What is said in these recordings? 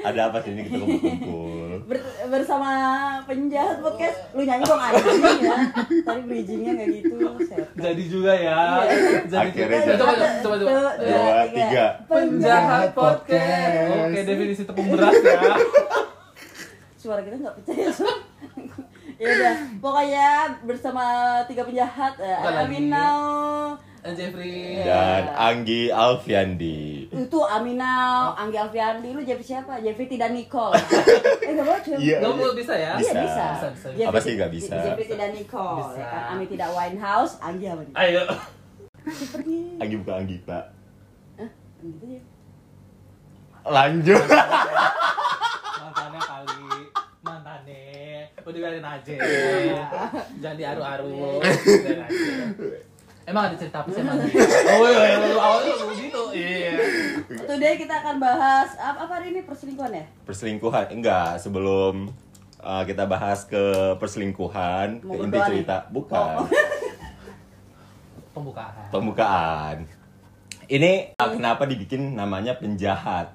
Ada apa sih ini kita kumpul-kumpul? Ber- bersama penjahat podcast lu nyanyi dong anjing ya tadi bridgingnya nggak gitu set Jadi juga ya. Iya. Jadi Akhirnya juga. jadi. Coba coba coba. Dua, Dua, tiga. Penjahat podcast. Oke, definisi tepung beras ya. suara kita nggak pecah ya Sun? ya udah pokoknya bersama tiga penjahat Bukan uh. Aminau Eh, Jeffrey. Dan Anggi Alfiandi. itu Aminau Anggi Alfiandi lu Jeffrey siapa Jeffrey tidak Nicole eh nggak boleh Iya. Gak mau bisa ya? Iya Bisa. bisa. Bisa, bisa. Jeffrey- Apa sih nggak bisa? Jeffrey tidak Nicole, Bisa. ya kan? Ami tidak Winehouse, Anggi apa nih? Ayo. Seperti Anggi bukan Anggi, Pak. Hah? Gitu ya. Lanjut. Mantannya kali. Mantannya. Udah biarin aja. Jangan diaru-aru. Biarin aja. Emang ada cerita apa sih emang? Oh iya, iya, iya, awalnya lu gitu. Iya. Today kita akan bahas apa, apa hari ini perselingkuhan ya? Perselingkuhan enggak sebelum uh, kita bahas ke perselingkuhan, Mau ke inti nih? cerita bukan Oh. Pembukaan. pembukaan. Ini uh, kenapa dibikin namanya penjahat?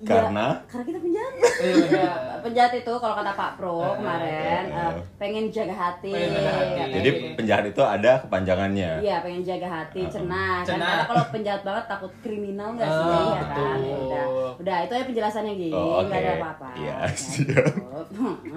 Karena Ya, karena kita penjahat. Iya, Ya, penjahat itu kalau kata Pak Pro Eh, kemarin eh, eh, pengen jaga hati. Pengen jaga hati. katanya. jadi penjahat itu ada kepanjangannya. Iya, pengen jaga hati, cenah. Kan karena kalau penjahat banget takut kriminal nggak sih? Ah, ya kan? betul. Ya udah. Udah, itu ya penjelasannya gitu. Oh, Nggak oke. ada apa-apa. Iya,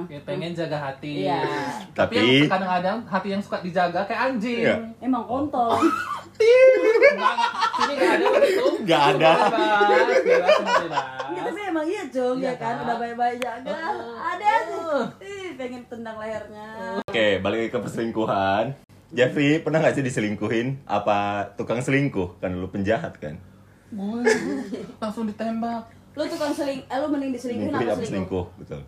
Ya, pengen jaga hati. Iya. Tapi, kadang-kadang hati yang suka dijaga kayak anjing. Iya. Emang kontol. Enggak, enggak. Sini enggak ada begitu. Nggak ada. Bebas, bebas, bebas. Iya, tapi emang iya Jong Iya ya kan kan? udah baik-baik jaga ada aja ih pengen tendang lehernya Oke, balik ke perselingkuhan. Jeffrey pernah nggak sih diselingkuhin? Apa tukang selingkuh? Kan lu penjahat kan? Langsung ditembak. lu tukang seling eh lu mending diselingkuhin Selingkuhin apa selingkuh selingkuh? Betul.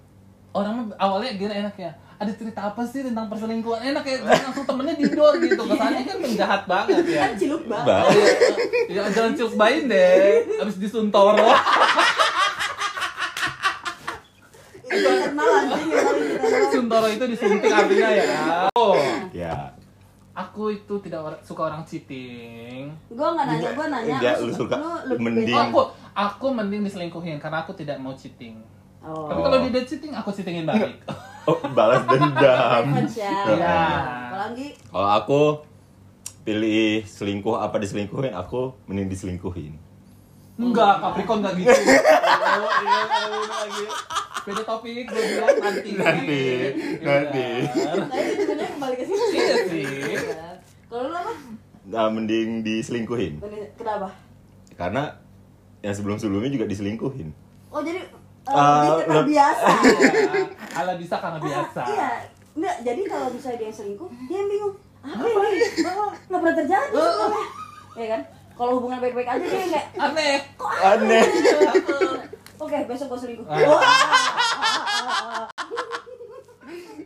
Orang awalnya gini enak ya. Ada cerita apa sih tentang perselingkuhan? Enak ya, langsung temennya didor gitu. Kesannya kan penjahat banget ya. kan ciluk Ba- banget iya, jangan ciuk bayin deh. Abis ya doang. Suntoro itu disuntik artinya ya. Oh, Ya. aku itu tidak or- suka orang cheating. gua nggak nanya gua nanya Enggak, lu suka lebih- mending. Oh, aku aku mending diselingkuhin karena aku tidak mau cheating. oh Tapi kalau dia cheating, aku cheatingin balik. Oh, balas dendam. Revenge ya Iya. kalau Kalau aku pilih selingkuh apa diselingkuhin, aku mending diselingkuhin. Enggak, Capricorn enggak gitu. Oh, iya, iya, lagi. Beda topik, gue bilang nanti. Nanti, Iya. nanti. nah itu sebenarnya kembali ke sini Iya sih. Iya. kalau lu apa Nah, mending diselingkuhin. Kenapa Karena yang sebelum-sebelumnya juga diselingkuhin. oh jadi eh, Ah, dia lu- terbiasa Iya. Ala bisa karena biasa. Ah, iya. Enggak jadi kalau misalnya dia yang selingkuh dia yang bingung. Apa ini? Oh, nggak pernah terjadi sebelumnya ya kan? Kalau hubungan baik-baik aja dia kayak Aneh. kok Aneh. oke besok gue selingkuh. Ah.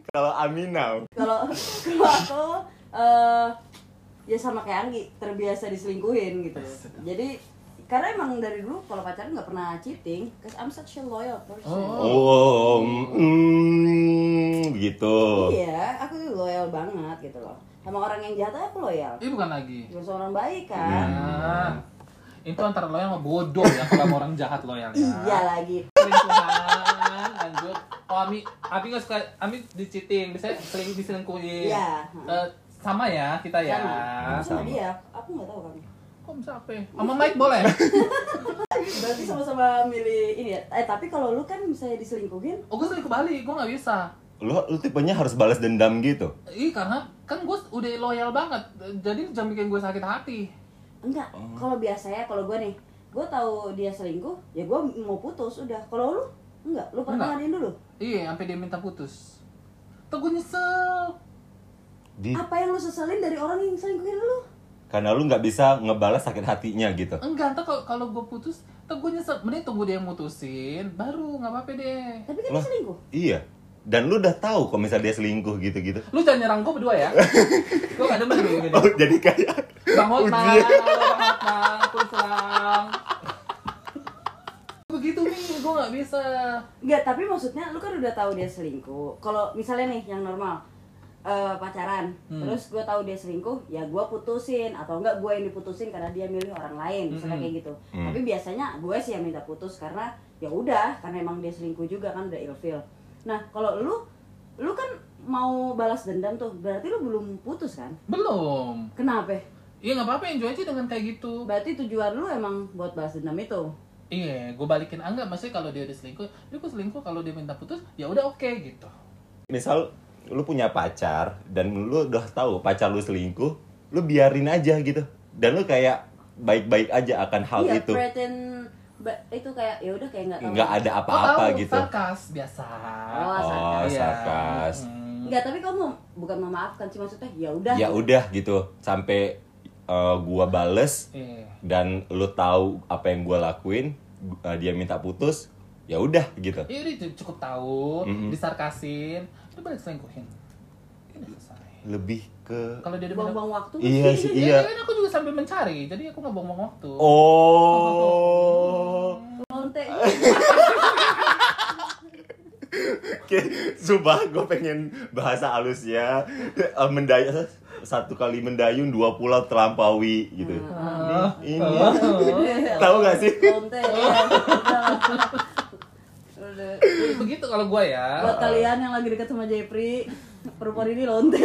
Kalau Aminau, kalau kalau aku eh ya sama kayak Anggi terbiasa diselingkuhin gitu. Jadi karena emang dari dulu kalau pacaran nggak pernah cheating cause I'm such a loyal person oh, mm, begitu. iya aku tuh loyal banget gitu loh sama orang yang jahat aku loyal Ini bukan lagi. Gak usah orang baik kan Nah, itu antara loyal sama bodoh ya kalau sama orang jahat loyal ya. iya lagi Selingkuhan, lanjut. Oh, Ami, Ami nggak suka, Ami di cheating, biasanya seling diselingkuhin. Iya. Eh, sama ya kita ya. sama sama sama. dia aku nggak tahu kan Kok bisa apa? ya? Sama Mike boleh? berarti sama-sama milih ini ya eh tapi kalau lu kan misalnya diselingkuhin Oh, gue selingkuh balik, gue nggak bisa. Lu, lu tipenya harus balas dendam gitu. Ih, karena kan gue udah loyal banget. Jadi jangan bikin gue sakit hati. enggak kalau biasanya kalau gue nih gue tahu dia selingkuh ya gue mau putus udah kalau lu enggak lu pertahanin dulu Iya, sampai dia minta putus. Tuh gue nyesel. Di, apa yang lu seselin dari orang yang selingkuhin lu karena lu nggak bisa ngebalas sakit hatinya gitu. Enggak, ntar kalau kalau gue putus, tuh gue nyesel. Mending tunggu dia yang mutusin, baru nggak apa-apa deh. tapi kan dia selingkuh Iya. Dan lu udah tahu kalau misalnya dia selingkuh gitu-gitu. Lu jangan nyerang gue berdua ya. gue gak demen gue gini. Oh, jadi kayak Bang Hotman, Bang Hotman, serang. Begitu nih, gue gak bisa. enggak tapi maksudnya lu kan udah tahu dia selingkuh kalau misalnya nih yang normal eh, pacaran Hmm. terus gue tahu dia selingkuh ya gue putusin atau enggak gue yang diputusin karena dia milih orang lain misalnya Hmm. kayak gitu Hmm. tapi biasanya gue sih yang minta putus karena ya udah karena emang dia selingkuh juga kan udah ilfil nah kalau lu lu kan mau balas dendam tuh berarti lu belum putus kan Belum. kenapa Iya nggak apa-apa enjoy aja dengan kayak gitu. berarti tujuan lu emang buat balas dendam itu Iya, gue balikin ah, enggak maksudnya kalau dia udah selingkuh, dia kok selingkuh kalau dia minta putus, ya udah oke gitu. Misal lu punya pacar dan lu udah tahu pacar lu selingkuh, lu biarin aja gitu. Dan lu kayak baik-baik aja akan hal iya itu. pretend ba- itu kayak ya udah kayak nggak tahu Nggak ada apa-apa tahu? gitu. Sarkas biasa. Oh, Oh, sarkas. Hmm. Nggak, tapi kamu bukan memaafkan sih maksudnya ya udah Ya udah gitu. Sampai uh, gua bales Iya. dan lu tahu apa yang gua lakuin, uh, dia minta putus, ya udah gitu. Ya udah cu- cukup tahu, Mhm. disarkasin, udah balik selingkuhin. Udah selesai. Lebih ke Kalau dia buang-buang waktu Iya sih, iya. Ya, kan aku juga sambil mencari, jadi aku nggak buang-buang waktu. Oh. lonte Oke, sumpah gue pengen bahasa halusnya Eh, mendayung satu kali mendayung dua pulau terlampaui gitu. Ah. Ini tahu nggak sih? lonte ya udah Begitu kalau gua ya. buat kalian yang lagi dekat sama Jepri perempuan ini lonte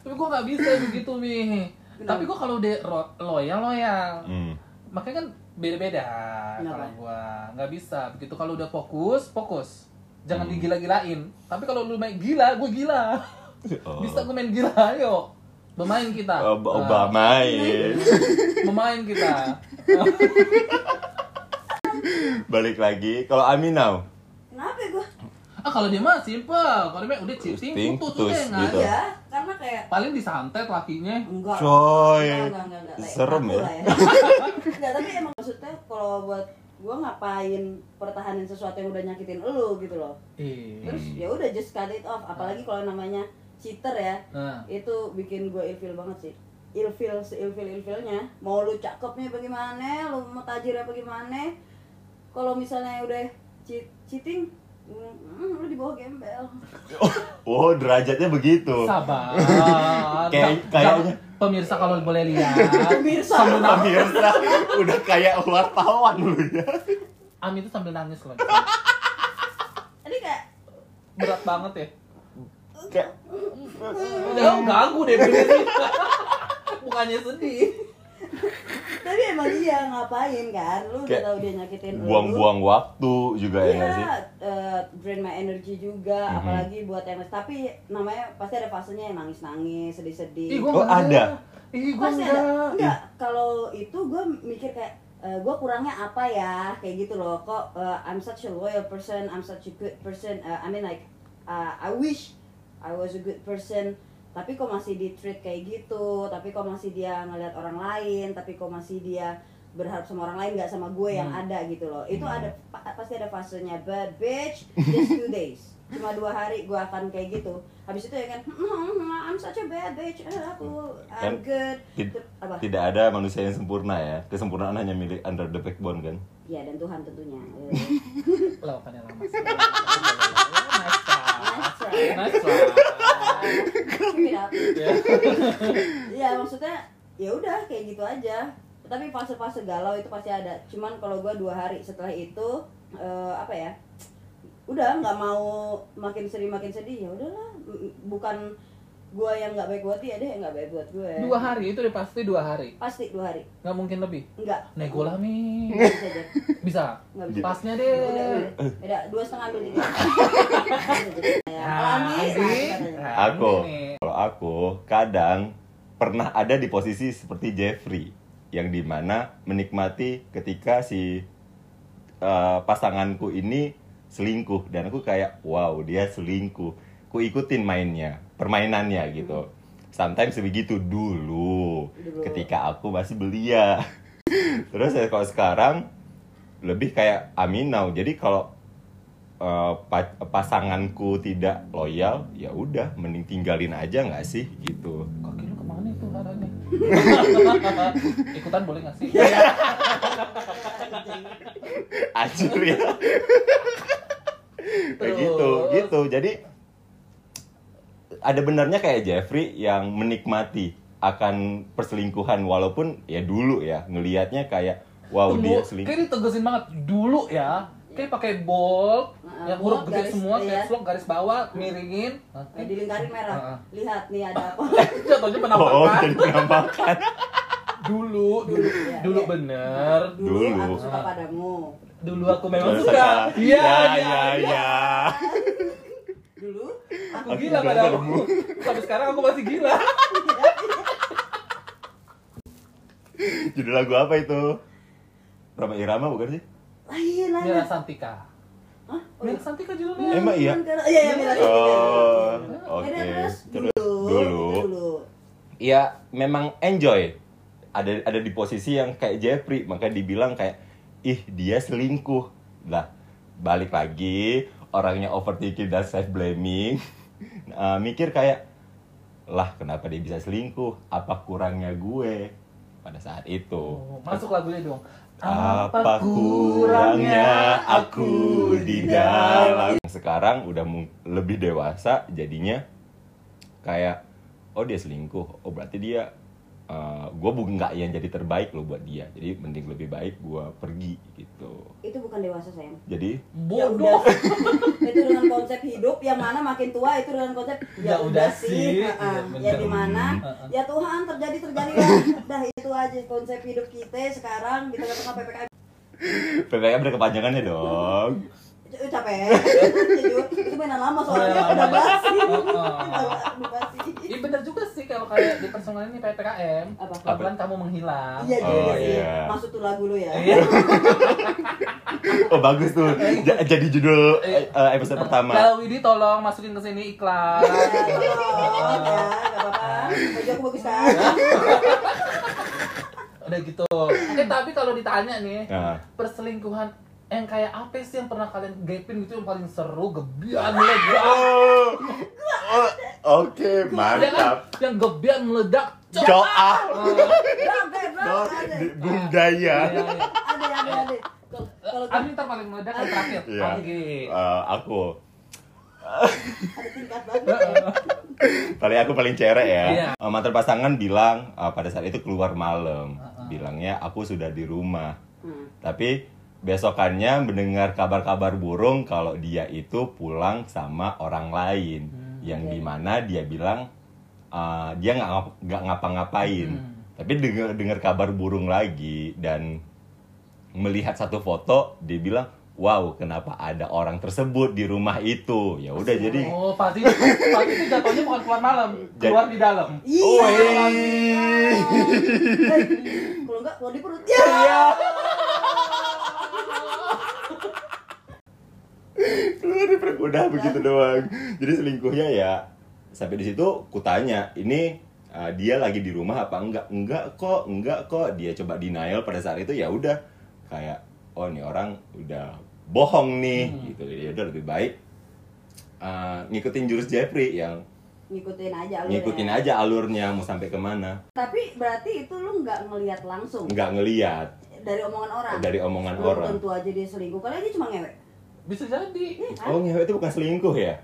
Tapi gua nggak bisa begitu nih. Tapi gua kalau udah ro- loyal loyal. Hmm. Makanya kan beda-beda kalau gua nggak bisa begitu kalau udah fokus fokus jangan Hmm. digila-gilain tapi kalau lu main gila gua gila Oh. bisa gua main gila ayo bermain kita Ob- Nah, Obama main. bermain kita Balik lagi. Kalau Aminau, kenapa ya gue ah kalau dia mah simple. Kalau dia mah udah cheating putus, putus, udah nggak gitu. ya karena kayak paling disantet lakinya. Enggak. Coy. Enggak, enggak, enggak, enggak. Serem ya. lah enggak tapi emang maksudnya kalau buat gue ngapain pertahanin sesuatu yang udah nyakitin elu gitu loh. Eh terus ya udah just cut it off. Apalagi kalau namanya cheater ya. Nah. Itu bikin gue ilfil banget sih. Ilfil seilfil ilfilnya mau lu cakepnya bagaimana lu mau tajir apa gimana kalau misalnya udah cheat, cheating mm, lu di bawah gembel. Oh derajatnya begitu. sabar. Kayak- kayaknya- pemirsa kalau boleh lihat pemirsa. Pemirsa udah kayak wartawan lu ya. Ami itu sambil nangis loh. Ini kayak berat banget ya. Kayak Udah ganggu deh Bukannya sedih. Tapi emang iya ngapain kan lu udah tahu dia nyakitin lu buang-buang waktu juga ya nggak sih? Iya, eh, drain my energy juga, Mhm. apalagi buat yang tapi namanya pasti ada fasenya yang nangis-nangis, sedih-sedih. Ih, gua Oh, ada? Ih, gua pasti ada. enggak. Enggak, kalau itu gue mikir kayak gue kurangnya apa ya kayak gitu loh kok eh, I'm such a loyal person I'm such a good person eh, I mean like uh, I wish I was a good person tapi kok masih di treat kayak gitu tapi kok masih dia ngeliat orang lain tapi kok masih dia berharap sama orang lain nggak sama gue yang Hmm. ada gitu loh itu Hmm. ada pa- pasti ada fasenya but bitch just two days cuma dua hari gue akan kayak gitu habis itu ya kan I'm such a bad bitch Eh, aku Kan I'm good tid- apa Tidak ada manusia yang sempurna ya. Kesempurnaan hanya milik under the backbone kan. ya dan Tuhan tentunya Eh, Lawakannya lama sih. Nice try. Nice try. Ya. Iya maksudnya ya udah kayak gitu aja. Tapi fase-fase galau itu pasti ada. Cuman kalau gua dua hari setelah itu eh, apa ya? Udah nggak mau makin sedih makin sedih ya udahlah. Bukan gua yang nggak baik buat dia deh yang nggak baik buat gue. Dua hari itu udah pasti dua hari. Pasti dua hari. Nggak mungkin lebih. Enggak. Nego lah mi. Nggak bisa aja. Bisa. Nggak bisa. Pasnya Udah, deh. udah, beda dua setengah tiga. Ya, Andi. nah, katanya. Aku, kalau aku kadang pernah ada di posisi seperti Jeffrey yang di mana menikmati ketika si eh, pasanganku ini selingkuh dan aku kayak wow dia selingkuh, ku ikutin mainnya, permainannya gitu. Sometimes begitu dulu, Dulu. ketika aku masih belia. Terus ya kalau sekarang lebih kayak Aminau. Jadi kalau eh, pa- pasanganku tidak loyal, ya udah mending tinggalin aja nggak sih gitu. Kaki lu ke mana itu arahnya? Ikutan boleh nggak sih? Acur ya. Kayak gitu, Terus? gitu. Jadi ada benarnya kayak Jeffrey yang menikmati akan perselingkuhan walaupun ya dulu ya ngelihatnya kayak wow Tunggu, dia selingkuh. kayak ditegesin banget dulu ya. Kayak pakai bold, Uh, yang huruf gede semua, iya. caps lock, garis bawah, miringin. Eh, dilingkarin merah. Heeh. Lihat nih ada apa. Jatuhnya Oh, penampakan. jadi penampakan. Dulu, dulu, Dulu, ya, dulu ya. bener. Dulu, Dulu. aku suka padamu. Dulu aku memang Suka. Iya, ya, iya, ya, iya. Dulu Aku Aku gila padamu. padamu. Sampai sekarang aku masih gila. Judul lagu apa itu? Rama Irama bukan sih? lain lain. Mira Santika. Hah? Oh, Mira Santika judulnya. Emang iya? Iya, iya, Mila Santika. Oh, Ya, oke. terus Terus dulu. dulu. dulu. ya memang enjoy ada ada di posisi yang kayak Jeffrey makanya dibilang kayak ih dia selingkuh lah balik lagi orangnya overthinking dan self blaming mikir kayak lah kenapa dia bisa selingkuh? Apa kurangnya gue? Pada saat itu. Oh, masuk lagunya dong. apa kurangnya aku di dalam? Sekarang udah lebih dewasa jadinya kayak oh dia selingkuh. Oh berarti dia gue bukan nggak yang jadi terbaik loh buat dia jadi mending lebih baik gue pergi gitu Itu bukan dewasa sayang. jadi Ya Bodoh. udah. itu dengan konsep hidup yang mana makin tua itu dengan konsep Ya udah sih. Heeh. Iya, ya bener. di mana Heeh. ya Tuhan terjadi terjadilah dah itu aja konsep hidup kita sekarang di tengah-tengah ppkm PPKM berkepanjangannya dong capek Jadi, itu mainan lama soalnya udah basi Heeh. udah basi Iya bener juga sih kalau kayak di personal ini PPKM. Pelan-pelan kamu menghilang. iya Oh, juga sih iya. masuk tuh lagu lu ya Iya. oh bagus tuh Ja- jadi judul eh, episode pertama Kalau Widi tolong masukin ke sini iklan. Ya, ya, apa-apa. Baju aku bagus kan? Udah gitu. Oke, tapi kalau ditanya nih, Nah. perselingkuhan yang kayak apa sih yang pernah kalian gapin gitu yang paling seru, gebian, meledak. oh, oke Ya kan? mantap Yang gebian, meledak. Bram, Oh, ada. di- budaya Iya, iya. Ada, ada, ada. Kalau Abi ntar paling meledak yang terakhir. Iya. Anggi. Eh, aku paling aku paling cerek ya. Iya. Eh, mantan pasangan bilang eh, pada saat itu keluar malam, Heeh. bilangnya aku sudah di rumah. Hmm. Tapi besokannya mendengar kabar-kabar burung kalau dia itu pulang sama orang lain, Hmm, yang oke. di mana dia bilang eh, dia nggak nggak ngapa-ngapain. Hmm. Tapi dengar dengar kabar burung lagi dan melihat satu foto, dia bilang, wow kenapa ada orang tersebut di rumah itu? Ya udah jadi. Oh, pasti pasti itu jatuhnya bukan keluar malam, keluar di dalam. Iya. Wih. Eh, Kalau enggak, kalau di perut. Ya. Iya. Keluar di perut. Udah begitu doang. Jadi selingkuhnya ya sampai di situ kutanya ini uh, dia lagi di rumah apa enggak? Enggak kok, enggak kok. Dia coba denial pada saat itu ya udah kayak oh ini orang udah bohong nih Hmm. gitu. Ya udah lebih baik uh, ngikutin jurus Jeffrey yang Ngikutin aja alurnya. ngikutin aja alurnya mau sampai ke mana. Tapi berarti itu lu nggak ngelihat langsung Enggak ngeliat dari omongan orang. dari omongan Belum orang. tentu aja dia selingkuh. Kali dia cuma ngewek. Bisa jadi. Iya kan? Oh, ngewe itu bukan selingkuh ya?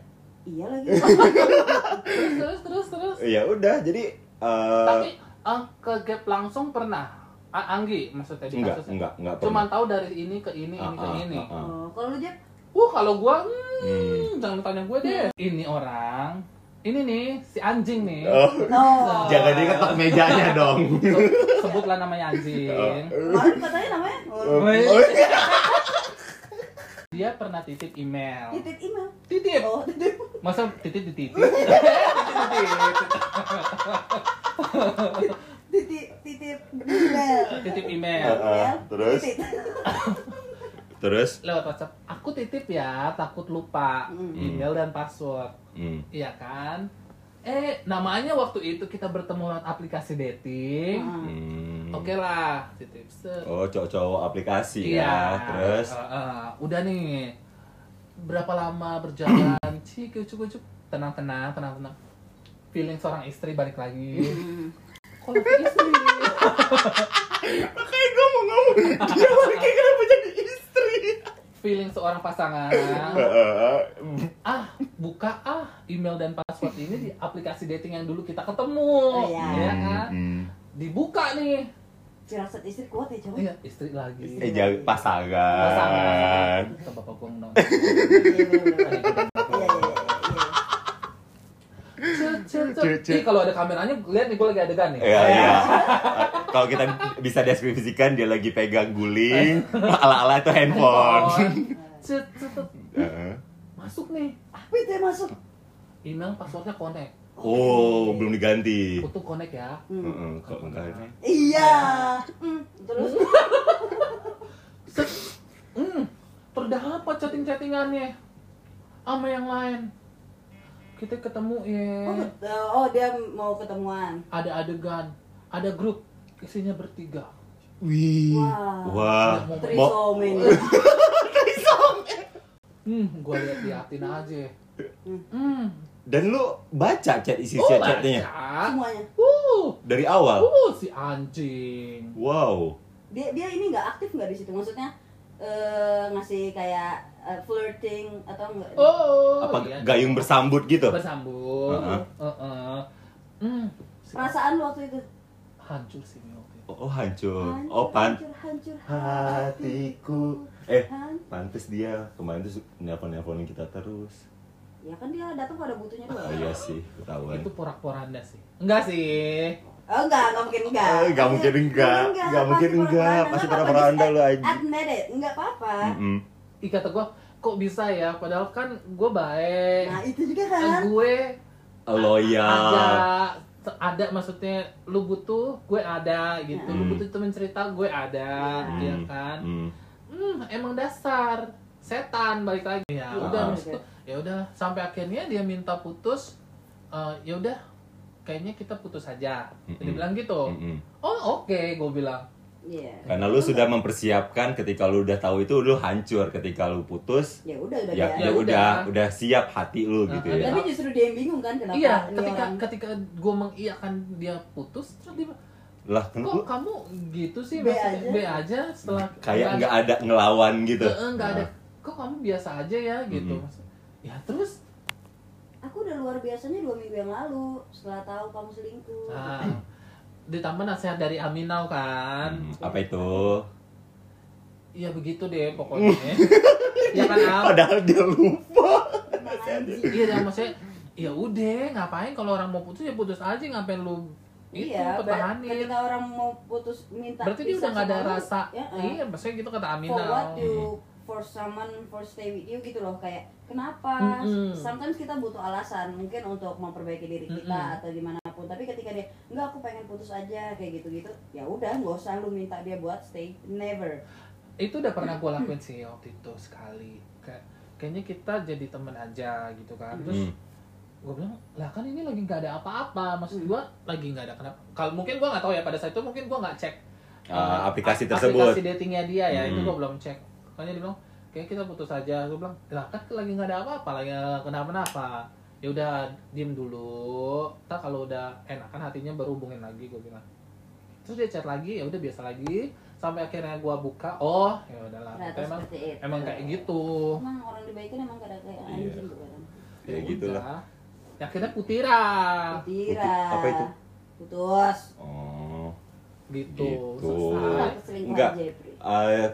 Iya lagi. Terus terus terus terus. Ya udah, jadi eh, Tapi ah, ke gap langsung pernah. A- Anggi maksudnya di enggak, kasusnya. enggak, enggak Cuma pernah. tahu dari ini ke ini, ini Ah, ke ah, ini. ah, ah. Oh, kalau lu Jep? Uh, kalau gua Hmm. hmm, jangan tanya gue deh. Ini orang, ini nih si anjing nih. Oh, Oh. jangan diketok mejanya dong. Se- Sebutlah namanya anjing. Kemarin katanya namanya oh, Oh, Dia pernah titip email. titip email. Titip. Oh, titip. Masa titip titip Titip titip email. Titip email. Ah. Email, Terus? Terus, Lewat WhatsApp. Aku titip ya, takut lupa Hmm. email dan password. hmm, Iya kan? Eh, namanya waktu itu kita bertemu lewat aplikasi dating. Hmm. hmm. Oke lah, titip. Oh, cowok-cowok aplikasi Iya. ya. Terus, Eh, eh, udah nih. Berapa lama berjalan? Cik, cukup cukup. Tenang, tenang, tenang, tenang. Feeling seorang istri balik lagi. Hmm. Kok istri? makanya gue mau ngomong, dia lagi kenapa jadi istri? Feeling seorang pasangan. Ah, buka ah email dan password ini di aplikasi dating yang dulu kita ketemu, Oh, iya. ya kan? Hmm. Dibuka nih, Firasat istri kuat ya cowok. iya istri lagi. Eh, jangan pasangan. Pasangan. Kata bapak gua nong. Iya, iya, iya. Ih, kalau ada kameranya, lihat nih gue lagi adegan nih. Iya, iya. Kalau kita bisa deskripsikan dia lagi pegang guling, ala-ala itu handphone. Cet, cet, cet. Heeh. Masuk nih. Apa itu yang masuk? Email passwordnya connect. Oh, belum diganti. Foto connect ya. Hmm. Heeh, kok enggak ini? Iya. Hmm, Terus. Hmm. Terdapat chatting-chattingannya sama yang lain. Kita ketemu ya. oh, oh dia mau ketemuan. Ada adegan, ada grup isinya bertiga. Wih. Wah. Wah. Mau Trisom ini. Hmm, gua lihat liatin aja. Hmm. Dan lu baca chat isi Oh, chat-chatnya baca. Semuanya. Uh, dari awal. uh, si anjing. Wow. Dia dia ini nggak aktif nggak di situ? Maksudnya eh, ngasih kayak eh, flirting atau enggak? Oh, Apa iya. gayung bersambut gitu? bersambut. Heeh. Heeh. Hmm. si- Perasaan lu waktu itu? hancur sih ini waktu itu. Oh, hancur. Hancur, Oh, pan hancur, hancur hatiku. Eh, pantes dia kemarin tuh nelpon-nelponin kita terus. Ya kan dia datang pada butuhnya doang. Oh iya sih, ketahuan. Itu porak-poranda sih. Enggak sih. Oh enggak, enggak mungkin enggak. Eh, nggak mungkin enggak. Nggak mungkin enggak. Pasti Enggak pura-pura apa-apa, anda lu aja. Admit it, enggak apa-apa. Mm-mm. Ih kata gua, kok bisa ya? Padahal kan gue baik. Nah, itu juga Eh, kan. gue Loyal. ada ada maksudnya lu butuh gue ada gitu lu Hmm. butuh temen cerita gue ada Hmm. ya kan Hmm. hmm emang dasar setan balik lagi ya udah habis itu ya udah sampai akhirnya dia minta putus Eh, ya udah kayaknya kita putus aja dia Mm-mm. bilang gitu Mm-mm. oh oke gue bilang Iya. Karena lu sudah mempersiapkan ketika lu udah tahu itu lu hancur ketika lu putus. Ya udah udah Ya, dia. ya Ya udah, udah. udah siap hati lu Nah, gitu ada- ya. Tapi justru dia yang bingung kan kenapa iya ketika orang- ketika gue mengiyakan dia putus terus dia Lah, kok kenapa? kamu gitu sih B aja. B aja setelah Kayak nggak ada ngelawan gitu. Heeh, nggak ada Nah. Kok kamu biasa aja ya gitu Mm-mm. Maksud- ya terus Aku udah luar biasanya dua minggu yang lalu setelah tahu kamu selingkuh. nah, ditambah nasihat dari Aminau kan Hmm, apa itu? Iya begitu deh pokoknya ya kan Am? Padahal dia lupa. Iya dan maksudnya ya udah ngapain kalau orang mau putus ya putus aja ngapain lu itu iya, ber- pertahanin ketika orang mau putus minta berarti dia udah nggak ada rasa ya, eh. iya maksudnya gitu kata Aminau for someone for stay with you gitu loh kayak kenapa Mm-mm. sometimes kita butuh alasan mungkin untuk memperbaiki diri kita Mm-mm. atau di mana pun tapi ketika dia enggak aku pengen putus aja kayak gitu gitu ya udah nggak usah lu minta dia buat stay never itu udah pernah gue lakuin sih waktu itu sekali kayak kayaknya kita jadi temen aja gitu kan terus Hmm. gue bilang lah kan ini lagi nggak ada apa-apa maksud Hmm. gue lagi nggak ada kenapa kalau mungkin gue nggak tahu ya pada saat itu mungkin gue nggak cek eh, aplikasi ap- tersebut. aplikasi datingnya dia ya itu Hmm. gue belum cek makanya dia bilang kayak kita putus aja. Gue bilang lah kan lagi nggak ada apa-apa lagi nggak kenapa-napa. Ya udah diem dulu. Tak kalau udah enakan hatinya baru hubungin lagi gue bilang. Terus dia chat lagi ya udah biasa lagi. Sampai akhirnya gue buka oh ya udahlah. Itu emang itu. emang kayak gitu. Emang orang dibaikin emang kadang kayak Iya. anjing tuh kadang Ya gitu lah. Ya akhirnya putira. Tira Apa itu? putus. Oh. gitu, Gitu. selesai. Keselingkuhan Enggak. Eh,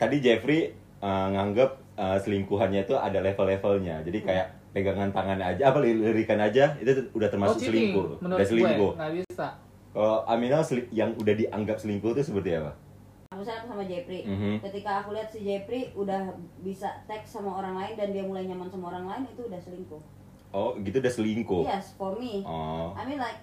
tadi Jeffrey eh, nganggep eh, selingkuhannya itu ada level-levelnya. Jadi kayak pegangan tangan aja, apa lirikan aja itu udah termasuk oh, cheating, selingkuh. menurut Udah selingkuh. gue nggak bisa Kalau Aminah seli- yang udah dianggap selingkuh itu seperti apa? aku sama Jeffrey Mhm. ketika aku lihat si Jeffrey udah bisa teks sama orang lain dan dia mulai nyaman sama orang lain itu udah selingkuh Oh, gitu udah selingkuh. yes for me Oh. I mean like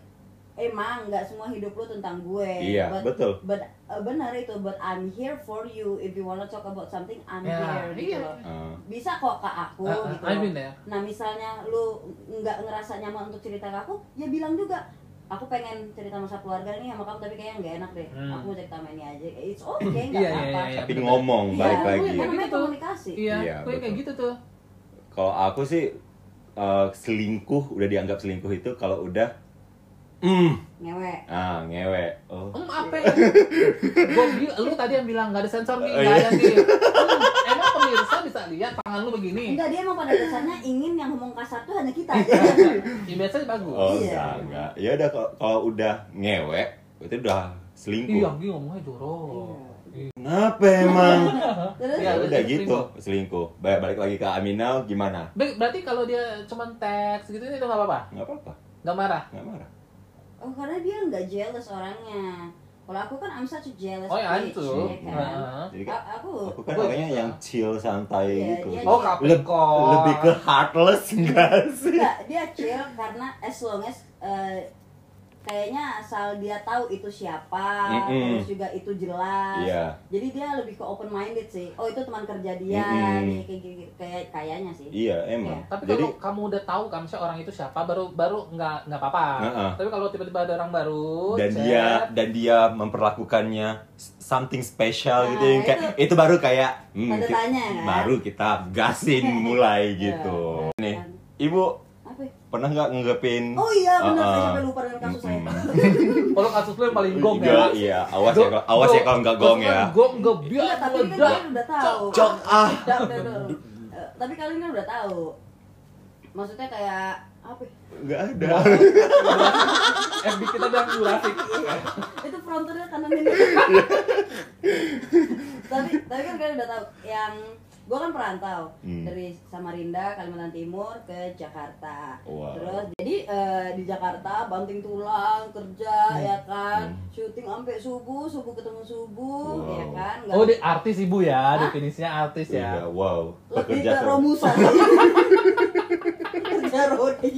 emang nggak semua hidup lu tentang gue Iya, but, betul. but uh, benar itu but I'm here for you if you wanna talk about something I'm Ya, here gitu iya. loh Ah. bisa kok ke aku Ah, ah, gitu I mean ya Nah misalnya lu nggak ngerasa nyaman untuk cerita ke aku, ya bilang juga. Aku pengen cerita masa keluarga nih sama kamu tapi kayaknya nggak enak deh. Hmm. Aku mau cerita sama ini aja. It's okay, nggak Iya, iya, apa-apa. iya, Tapi betul. ngomong Iya, balik gue lagi. Gitu namanya tuh. komunikasi. iya gue kayak gitu tuh Kalau aku sih eh, selingkuh udah dianggap selingkuh itu kalau udah hmm Ngewe. ah ngewe oh em apa ya? Gua bi- lu tadi yang bilang nggak ada sensor nih, Oh, iya. ada nih. Hmm, emang pemirsa bisa lihat tangan lu begini. Enggak, dia emang pada dasarnya ingin yang ngomong kasar tuh hanya kita aja. Ya biasanya bagus. Oh, Iya. enggak, enggak. Ya udah kalau- udah ngewek, itu udah selingkuh. Iya, Gi ngomongnya jorok. Kenapa emang? Iya. ya udah gitu, selingkuh. Balik, balik lagi ke Aminal gimana? Ber- Berarti kalau dia cuma teks gitu itu nggak apa-apa? Nggak apa-apa, Nggak marah? nggak marah. Oh karena dia nggak jealous orangnya. Kalau aku kan I'm such a jealous Oh ya bitch, itu. ya kan? Jadi A- aku aku kan Gua orangnya yang chill, santai Iya, gitu. dia Oh Capricorn. lebih ke heartless enggak sih? Enggak, dia chill karena as long as eh, kayaknya asal dia tahu itu siapa, Mm-mm. terus juga itu jelas. Iya. Jadi dia lebih ke open minded sih. Oh itu teman kerja dia, nih, kayak kayak kayak kayaknya sih. Iya, emang. Iya. Tapi Jadi kalau kamu udah tahu kan misalnya orang itu siapa baru baru nggak nggak apa-apa. Heeh. Tapi kalau tiba-tiba ada orang baru dan chat, dia dan dia memperlakukannya something special Nah, gitu yang kayak itu, baru kayak hmm, Tanda ki- tanya, kan? baru kita gasin mulai gitu. Iya. Nih, Ibu? Pernah nggak ngeggepin Oh iya benar, saya Uh-uh. sampai lupa dengan kasus saya. Kalau kasus lu yang paling gong Iya, ya. iya, awas ya kalau awas ya kalau nggak gong ya. Gong nggak biar Enggak, tapi kan kalian udah tahu. Cok, ah. Eh, tapi kalian kan udah tahu. Maksudnya kayak apa? ya? Nggak ada. FB kita udah durasi. itu fronternya kanan ini tapi tapi kan kalian udah tahu yang gua kan perantau Hmm. dari Samarinda Kalimantan Timur ke Jakarta Wow. terus jadi eh, di Jakarta banting tulang kerja ya kan Hmm. syuting sampai subuh subuh ketemu subuh Wow. ya kan Nggak- Oh, di artis ibu ya, Hah? definisinya artis Iya, ya. wow. lebih ke romusa kerja rodi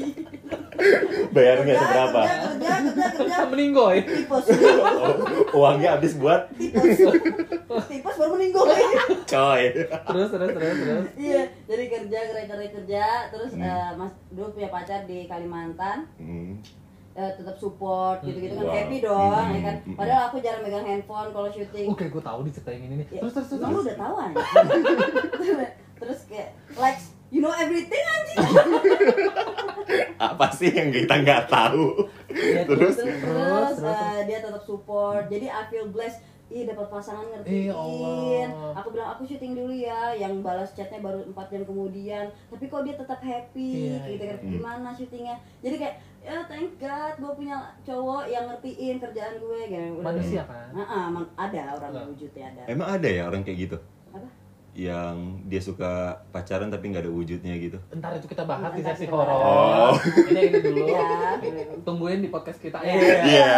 Bayarnya seberapa? kerja kerja kerja kerja Meninggoy. tipes Oh, uangnya habis buat tipes tipes baru meninggoy coy. Terus terus terus terus. Iya, jadi kerja kerja kerja kerja terus Hmm. eh, Mas dulu punya pacar di Kalimantan Hmm. eh, tetap support gitu-gitu kan Wow. happy dong Hmm, ya kan. hmm, Padahal aku jarang megang handphone kalau syuting. Oke, gue tahu diceritain ini nih. Ya, Terus terus terus. emang lu terus. udah tahu aja. terus kayak like you know everything anjing. Apa sih yang kita nggak tahu? Ya, Terus? terus, Terus, terus, terus. eh, dia tetap support. Jadi I feel blessed. Ih dapat pasangan ngertiin. Eh, Allah. Aku bilang aku syuting dulu ya. Yang balas chatnya baru 4 jam kemudian. Tapi kok dia tetap happy Iya, gitu kan. iya. Gimana syutingnya? Jadi kayak ya thank God gue punya cowok yang ngertiin kerjaan gue gitu. Udah- Manusia kan. Nah, ah, emang ada orang Iya. wujudnya ada. Emang ada ya orang kayak gitu? Yang dia suka pacaran tapi nggak ada wujudnya gitu? Ntar itu kita bahas di sesi horor. Oh. Ini ini dulu. Iya. Tungguin di podcast kita. Iya. Iya.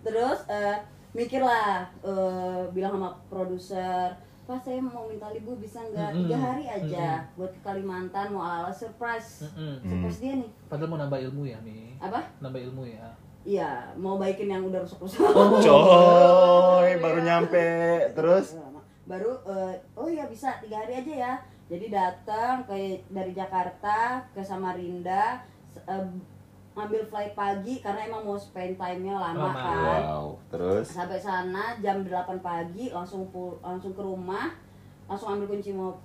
Terus eh, mikirlah eh, bilang sama produser Pak saya mau minta libur bisa nggak tiga hari aja buat ke Kalimantan mau ala surprise Mm-mm. surprise dia nih Padahal mau nambah ilmu ya, Mi. apa Nambah ilmu ya. iya mau baikin yang udah rusak rusak Oh. Coy, baru nyampe. Terus? Baru eh, oh iya bisa tiga hari aja ya jadi datang ke dari Jakarta ke Samarinda eh, ngambil flight pagi karena emang mau spend time-nya lama Lama. kan Wow. Terus? sampai sana jam 8 pagi langsung pul- langsung ke rumah langsung ambil kunci mobil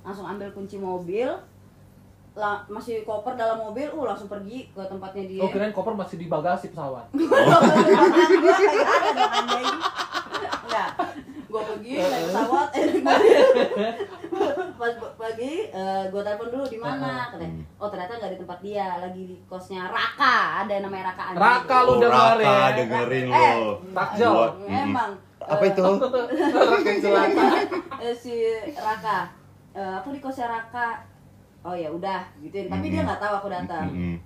langsung ambil kunci mobil la- masih koper dalam mobil uh langsung pergi ke tempatnya dia Oh, kirain koper masih di bagasi pesawat. Enggak. Gue pergi naik pesawat, eh. Pas pagi, gue telepon dulu di mana? Katanya, oh ternyata nggak di tempat dia, lagi di kosnya Raka. Ada yang namanya Raka. anjing. Raka lu Oh, dengerin. Raka dengerin Eh, lo. Takjil. Buat- Emang. Apa eh, itu? Raka yang selatan. eh, si Raka, eh, aku di kosnya Raka. Oh ya udah, gituin. Tapi dia Mm-mm. nggak tahu aku datang. Mm-mm.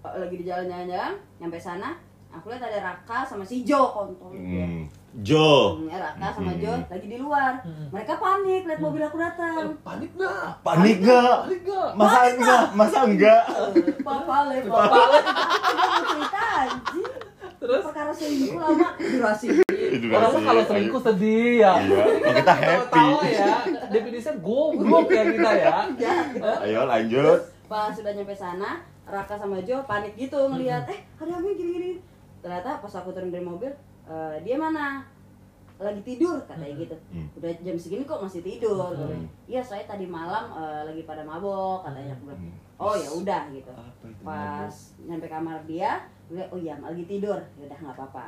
Eh, Lagi di jalan-jalan, nyampe sana, aku lihat ada Raka sama si Jo kontol dia. Mm. Jo. Hmm, ya, Raka sama. Jo lagi di luar. Mm. Mereka panik lihat mobil aku datang. Panik nggak? Panik nggak? Panik nggak? Masa enggak? Masa enggak? Papa le, papa le. Cerita anjing. Terus Perkara selingkuh lama durasi. Orang tuh kalau selingkuh sedih ya. Iya, kalau kita happy. Tawa ya. Definisinya goblok ya kita ya. Jahat. Ayo lanjut. Pas sudah nyampe sana, Raka sama Jo panik gitu ngelihat, eh ada apa gini-gini. Ternyata pas aku turun dari mobil, eh, dia mana? Lagi tidur katanya gitu. Hmm. Udah jam segini kok masih tidur. Hmm. Iya saya tadi malam eh, lagi pada mabok katanya. Aku bilang, Oh ya udah gitu. Pas nyampe kamar dia, gue oh iya lagi tidur. Ya udah nggak apa-apa.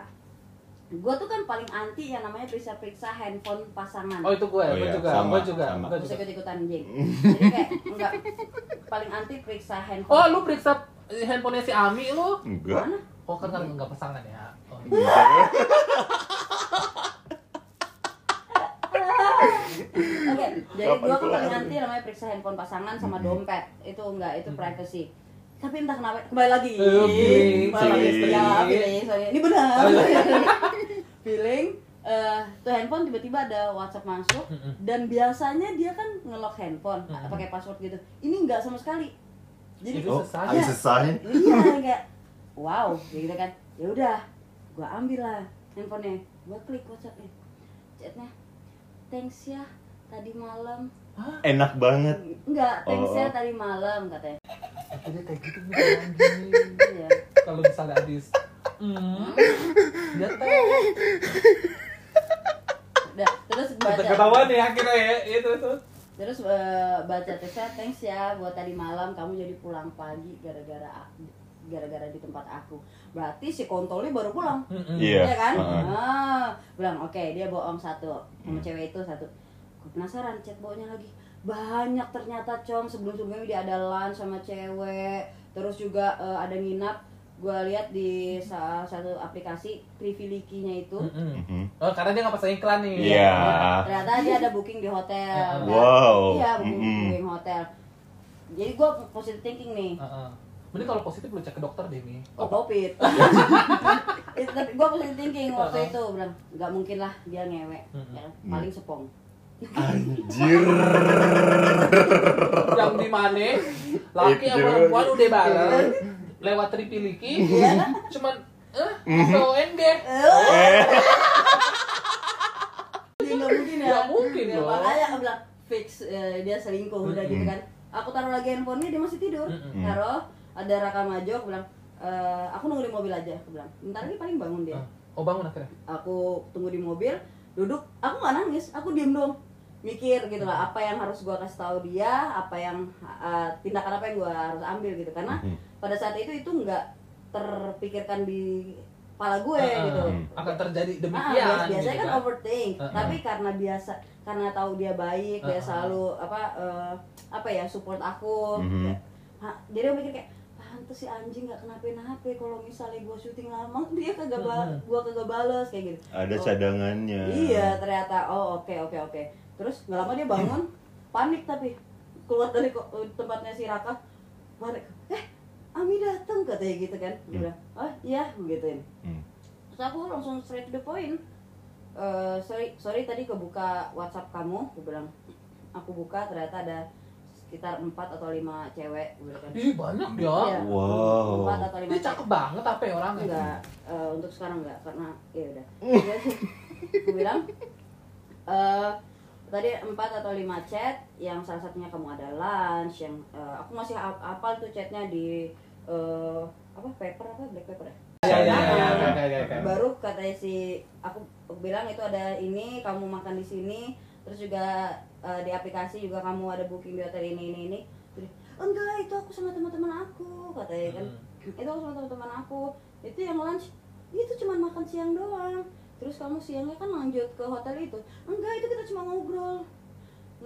gue tuh kan paling anti yang namanya periksa-periksa handphone pasangan. Oh itu gue, Oh, gue iya, juga, sama, gue juga, sama. gue juga. ikut-ikutan anjing. Jadi kayak enggak paling anti periksa handphone. Oh lu periksa handphonenya si Ami lu? Enggak. Mana? Oh kan kan nggak pasangan ya. Oke, jadi Kapan gua tuh kelar? paling anti namanya periksa handphone pasangan sama dompet. Itu enggak, itu privacy. Tapi entah kenapa kembali lagi. Eh, Kembali lagi. Ya, sorry. Ini benar. Feeling eh tuh handphone tiba-tiba ada WhatsApp masuk dan biasanya dia kan ngelock handphone pakai password gitu. Ini enggak sama sekali. Jadi Itu Oh, selesai. iya kayak wow gitu kan ya udah gua ambil lah handphonenya gua klik whatsappnya chatnya thanks ya tadi malam Enak banget. enggak thanks ya Oh. tadi malam katanya Jadi kayak gitu bukan anjing. iya Kalau misalnya habis, hmm, dia tahu. udah terus baca Ketahuan ya akhirnya ya, itu tuh. terus eh, baca teksnya thanks ya buat tadi malam kamu jadi pulang pagi gara-gara aku gara-gara di tempat aku berarti si kontolnya baru pulang. Iya. Iya kan? Heeh. Ah, bilang oke dia bohong satu sama Hmm. cewek itu satu. Gue penasaran chat bawahnya lagi. Banyak ternyata com sebelum sebelumnya dia ada lunch sama cewek. Terus juga eh, ada nginap. Gue lihat di salah satu aplikasi Privilege-nya itu. Mm-mm. Mhm. Oh karena dia nggak pasang iklan nih. Iya. Ternyata dia ada booking di hotel. Wow. Iya booking, booking hotel. Jadi gue positive thinking nih. Heeh. Mending kalau positif lu cek ke dokter deh nih. Oh, covid. Tapi gue positive thinking waktu itu bilang nggak mungkin lah dia ngewe, Mm-mm. ya, kan? paling sepong. Anjir. Yang di mana? Laki sama perempuan udah bareng lewat tripiliki. Cuman eh ONG. Eh. Dia nggak mungkin ya. Nggak mungkin Ya, dong. Makanya aku bilang fix eh, dia selingkuh udah gitu kan. Aku taruh lagi handphonenya dia masih tidur. Mm-mm. Taruh ada rakam aja aku bilang "Eh, aku nunggu di mobil aja aku bilang. Bentar lagi paling bangun dia. Oh bangun akhirnya. Aku tunggu di mobil, duduk, aku nggak nangis, aku diem dong mikir gitu lah apa yang harus gua kasih tahu dia apa yang eh, tindakan apa yang gua harus ambil gitu karena Mhm. pada saat itu itu nggak terpikirkan di kepala gue Heeh. gitu Akan terjadi Ah, demikian. bias- biasanya gitu kan overthink, Heeh. tapi karena biasa karena tahu dia baik, dia Heeh. selalu apa eh, apa ya support aku. Mhm. Ya, ha, jadi aku mikir kayak pantes si anjing nggak kenapa-napa kalau misalnya gua syuting lama dia kagak ba- gua kagak bales kayak gitu. Ada Oh, cadangannya. Iya ternyata oh oke oke oke. Terus nggak lama dia bangun panik tapi keluar dari tempatnya si Raka panik. Eh Ami datang katanya gitu kan. Dia Hmm. bilang oh iya begituin. Hmm. Terus aku langsung straight to the point. Eh, sorry sorry tadi kebuka WhatsApp kamu. Aku bilang aku buka ternyata ada sekitar 4 atau 5 cewek gue bilang kan. Ih banyak dia. Iya, Wow. empat atau lima Dia cakep banget apa ya orangnya? enggak eh, untuk sekarang enggak karena ya udah Terus aku bilang eh tadi empat atau lima chat yang salah satunya kamu ada lunch yang eh, aku masih hafal tuh chatnya di eh, apa paper apa black paper ya Iya iya Nah, iya. oke, oke, oke. baru katanya si aku, aku bilang itu ada ini kamu makan di sini terus juga eh, di aplikasi juga kamu ada booking di hotel ini ini ini. Terus, enggak itu aku sama teman-teman aku katanya kan. Hmm. itu aku sama teman-teman aku. Itu yang lunch itu cuma makan siang doang. Terus kamu siangnya kan lanjut ke hotel itu. Enggak itu kita cuma ngobrol.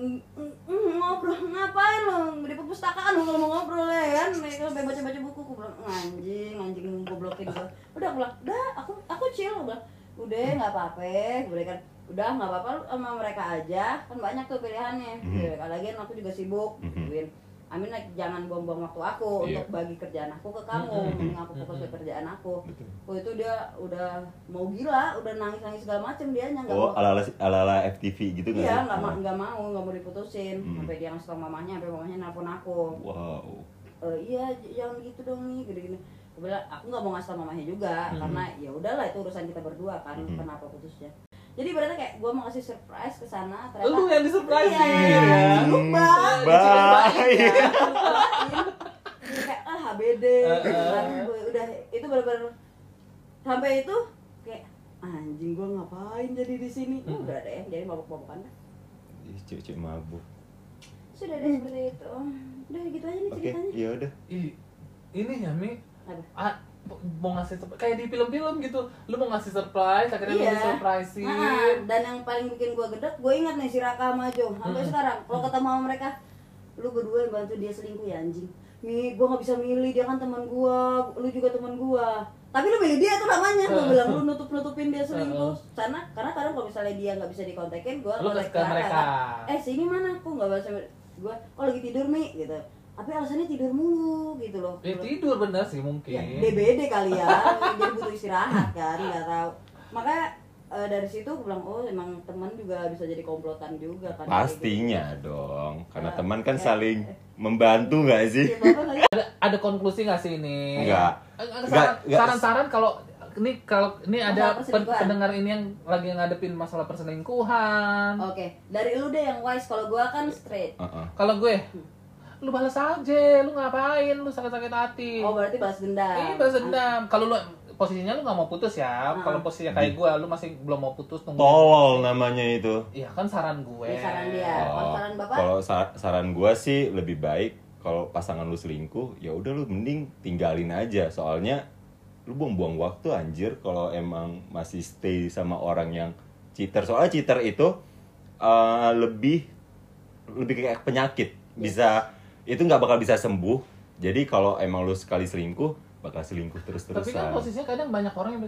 Mm, mm, mm, ngobrol? Ngapain lo di perpustakaan lo kalau mau ngobrol ya kan? Mereka baca baca buku. Aku bilang anjing anjing goblokin gua udah aku bilang udah aku aku chill. Aku bilang udah nggak apa-apa. Gue bilang kan udah nggak apa-apa lu sama mereka aja kan banyak tuh pilihannya Mhm. ya, lagian aku juga sibuk Mhm. gituin Amin jangan buang-buang waktu aku Iya. untuk bagi kerjaan aku ke kamu Mhm. mending aku fokus ke Mhm. kerjaan aku Betul. oh itu dia udah mau gila udah nangis nangis segala macem dia nggak Oh, mau ala ala ala FTV gitu nggak? iya nggak ma- nggak mau nggak mau diputusin Hmm. sampai dia ngasih tau mamanya sampai mamanya nelpon aku Wow. "Eh, iya jangan gitu dong nih gini gini aku bilang aku nggak mau ngasih tau mamanya juga Hmm. karena ya udahlah itu urusan kita berdua kan Hmm. kenapa putusnya jadi berarti kayak gue mau kasih surprise ke sana ternyata Lu yang disurprise Iya, ya. lu bang Bye. Jadi kayak ah HBD gitu kan. udah itu bener-bener sampai itu kayak anjing gue ngapain jadi di sini Hmm. udah deh jadi mabuk-mabukan dah. Cewek mabuk. sudah deh seperti itu udah gitu aja nih Oke, ceritanya ya udah. Ih, ini ya Mi, Apa? Mau ngasih surprise kayak di film-film gitu lu mau ngasih surprise akhirnya lu Iya. disurprisein Nah, dan yang paling bikin gue gedek, gue ingat nih si Raka sama Jo sampai Hmm. sekarang. Kalau ketemu sama mereka, lu berdua yang bantu dia selingkuh ya anjing. Mi, gue nggak bisa milih dia kan teman gue, lu juga teman gue. Tapi lu milih dia tuh namanya, gue Hmm. bilang lu nutup nutupin dia selingkuh. Karena karena kadang kalau misalnya dia nggak bisa dikontekin, gue Lu ke- mereka. Eh sini mana? Kok nggak bisa? Gue, oh lagi tidur mi, gitu. Tapi alasannya tidur mulu, gitu loh. ya tidur bener sih mungkin Ya, DBD kali ya, jadi butuh istirahat kan, nggak tahu. Makanya eh, dari situ gue bilang, oh emang teman juga bisa jadi komplotan juga kan. Pastinya dong, karena Ya, teman kan ya. saling membantu nggak sih? Nggak- ada ada konklusi nggak sih ini Enggak. Eh, saran-saran kalau ini kalau ini Masalah ada pen- pendengar ini yang lagi ngadepin masalah perselingkuhan Oke, dari lu deh yang wise. Kalau gue kan straight. Heeh. kalau gue lu balas aja lu ngapain lu sakit-sakit hati Oh berarti balas dendam. Iya balas dendam. Kalau lu posisinya lu nggak mau putus ya. Ah. Kalau posisinya kayak gue, lu masih belum mau putus nunggu. Tolol namanya itu. Iya kan saran gue. Ini saran dia. Kalau saran Bapak? kalau sa- saran gua sih lebih baik kalau pasangan lu selingkuh, ya udah lu mending tinggalin aja. Soalnya lu buang-buang waktu anjir kalau emang masih stay sama orang yang cheater. Soalnya cheater itu eh, lebih lebih kayak penyakit. Bisa itu nggak bakal bisa sembuh. Jadi kalau emang lu sekali selingkuh, bakal selingkuh Tapi kan posisinya kadang banyak orang yang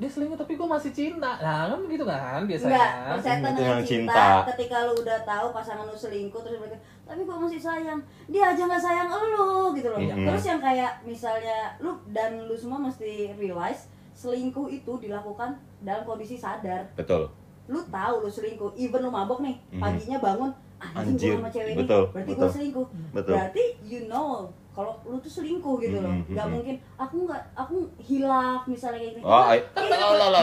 dia selingkuh tapi gue masih cinta. Nah kan begitu kan biasanya. Enggak, persetan dengan yang cinta. cinta. Ketika lu udah tahu pasangan lu selingkuh terus mereka, tapi gua masih sayang. Dia aja nggak sayang lu gitu loh. Mhm. Terus yang kayak misalnya lu dan lu semua mesti realize selingkuh itu dilakukan dalam kondisi sadar. Betul. Lu tahu lu selingkuh, even lu mabok nih, paginya bangun, anjing Anjir, gua sama cewek betul, ini, berarti betul. gua selingkuh. Betul. Berarti you know kalau lu tuh selingkuh gitu loh. Mhm, Nggak mhm. mungkin aku nggak aku hilaf misalnya kayak gini. Oh, Lah, lah, lah,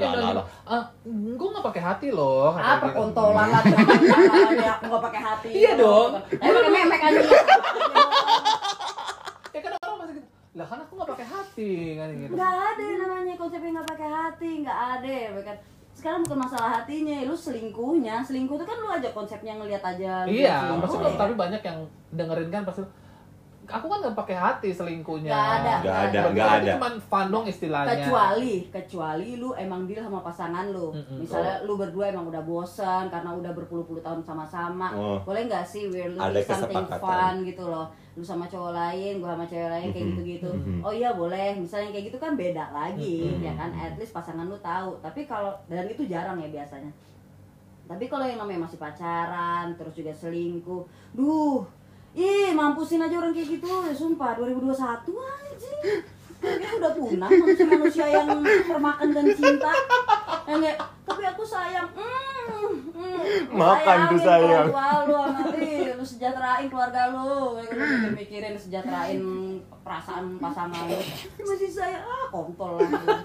lah, lah. "Ah, gue nggak pakai hati loh. apa gitu. kontolan lah kontolan aku nggak pakai hati Iya dong. tapi pakai memek aja Ya kan orang masih gitu. Lah kan aku nggak pakai hati kan gitu. nggak ada namanya konsepnya nggak pakai hati nggak ada ya kan sekarang bukan masalah hatinya lu selingkuhnya selingkuh itu kan lu aja konsepnya ngelihat aja Iya, selingkuh, maksudnya ya. tapi banyak yang dengerin kan pasti aku kan nggak pakai hati selingkuhnya. Nggak ada, Nggak ada, nggak ada. Cuman fun dong istilahnya. kecuali kecuali lu emang deal sama pasangan lu Mm-mm. misalnya lu berdua emang udah bosan karena udah berpuluh-puluh tahun sama-sama Oh. boleh nggak sih we're Ada looking something kesepakatan. fun gitu loh lu sama cowok lain gua sama cewek lain kayak gitu-gitu Mhm. oh iya boleh misalnya kayak gitu kan beda lagi Mhm. ya kan at least pasangan lu tahu tapi kalau dan itu jarang ya biasanya tapi kalau yang namanya masih pacaran terus juga selingkuh duh ih mampusin aja orang kayak gitu ya sumpah. 2021 anjing. Kayaknya udah punah manusia-manusia yang termakan dan cinta. Yang kayak tapi aku sayang. Mm, Makan tuh sayang. keluarga lu nanti lu sejahterain keluarga lu Kayak lu mikir- mikirin sejahterain perasaan pasangan lu masih sayang ah kontol lah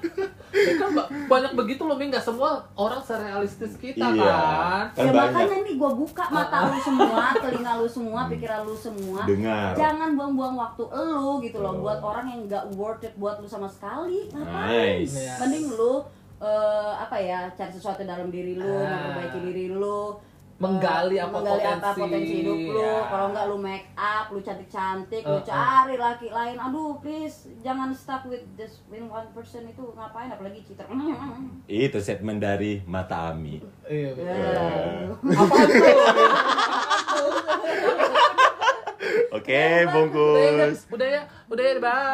Ya kan ba- banyak begitu loh, Mi. nggak semua orang serealistis kita Iya. kan. Kan ya banyak. makanya nih gua buka mata lu semua telinga lu semua pikiran lu semua Dengar. jangan buang-buang waktu lu gitu loh buat orang yang nggak worth it buat lu sama sekali ngapain Nice. Mending lu eh, apa ya cari sesuatu dalam diri lu Ah. memperbaiki diri lu Menggali eh, apa menggali apa potensi. potensi hidup lu Ya. kalau nggak lu make up lu cantik cantik lu Uh, uh. cari laki lain aduh please jangan stuck with just in one person itu ngapain apalagi cheater Itu statement dari Mata Ami. Iya. Ya. Apa tuh? Oke, bungkus. udah ya, udah ya, bye.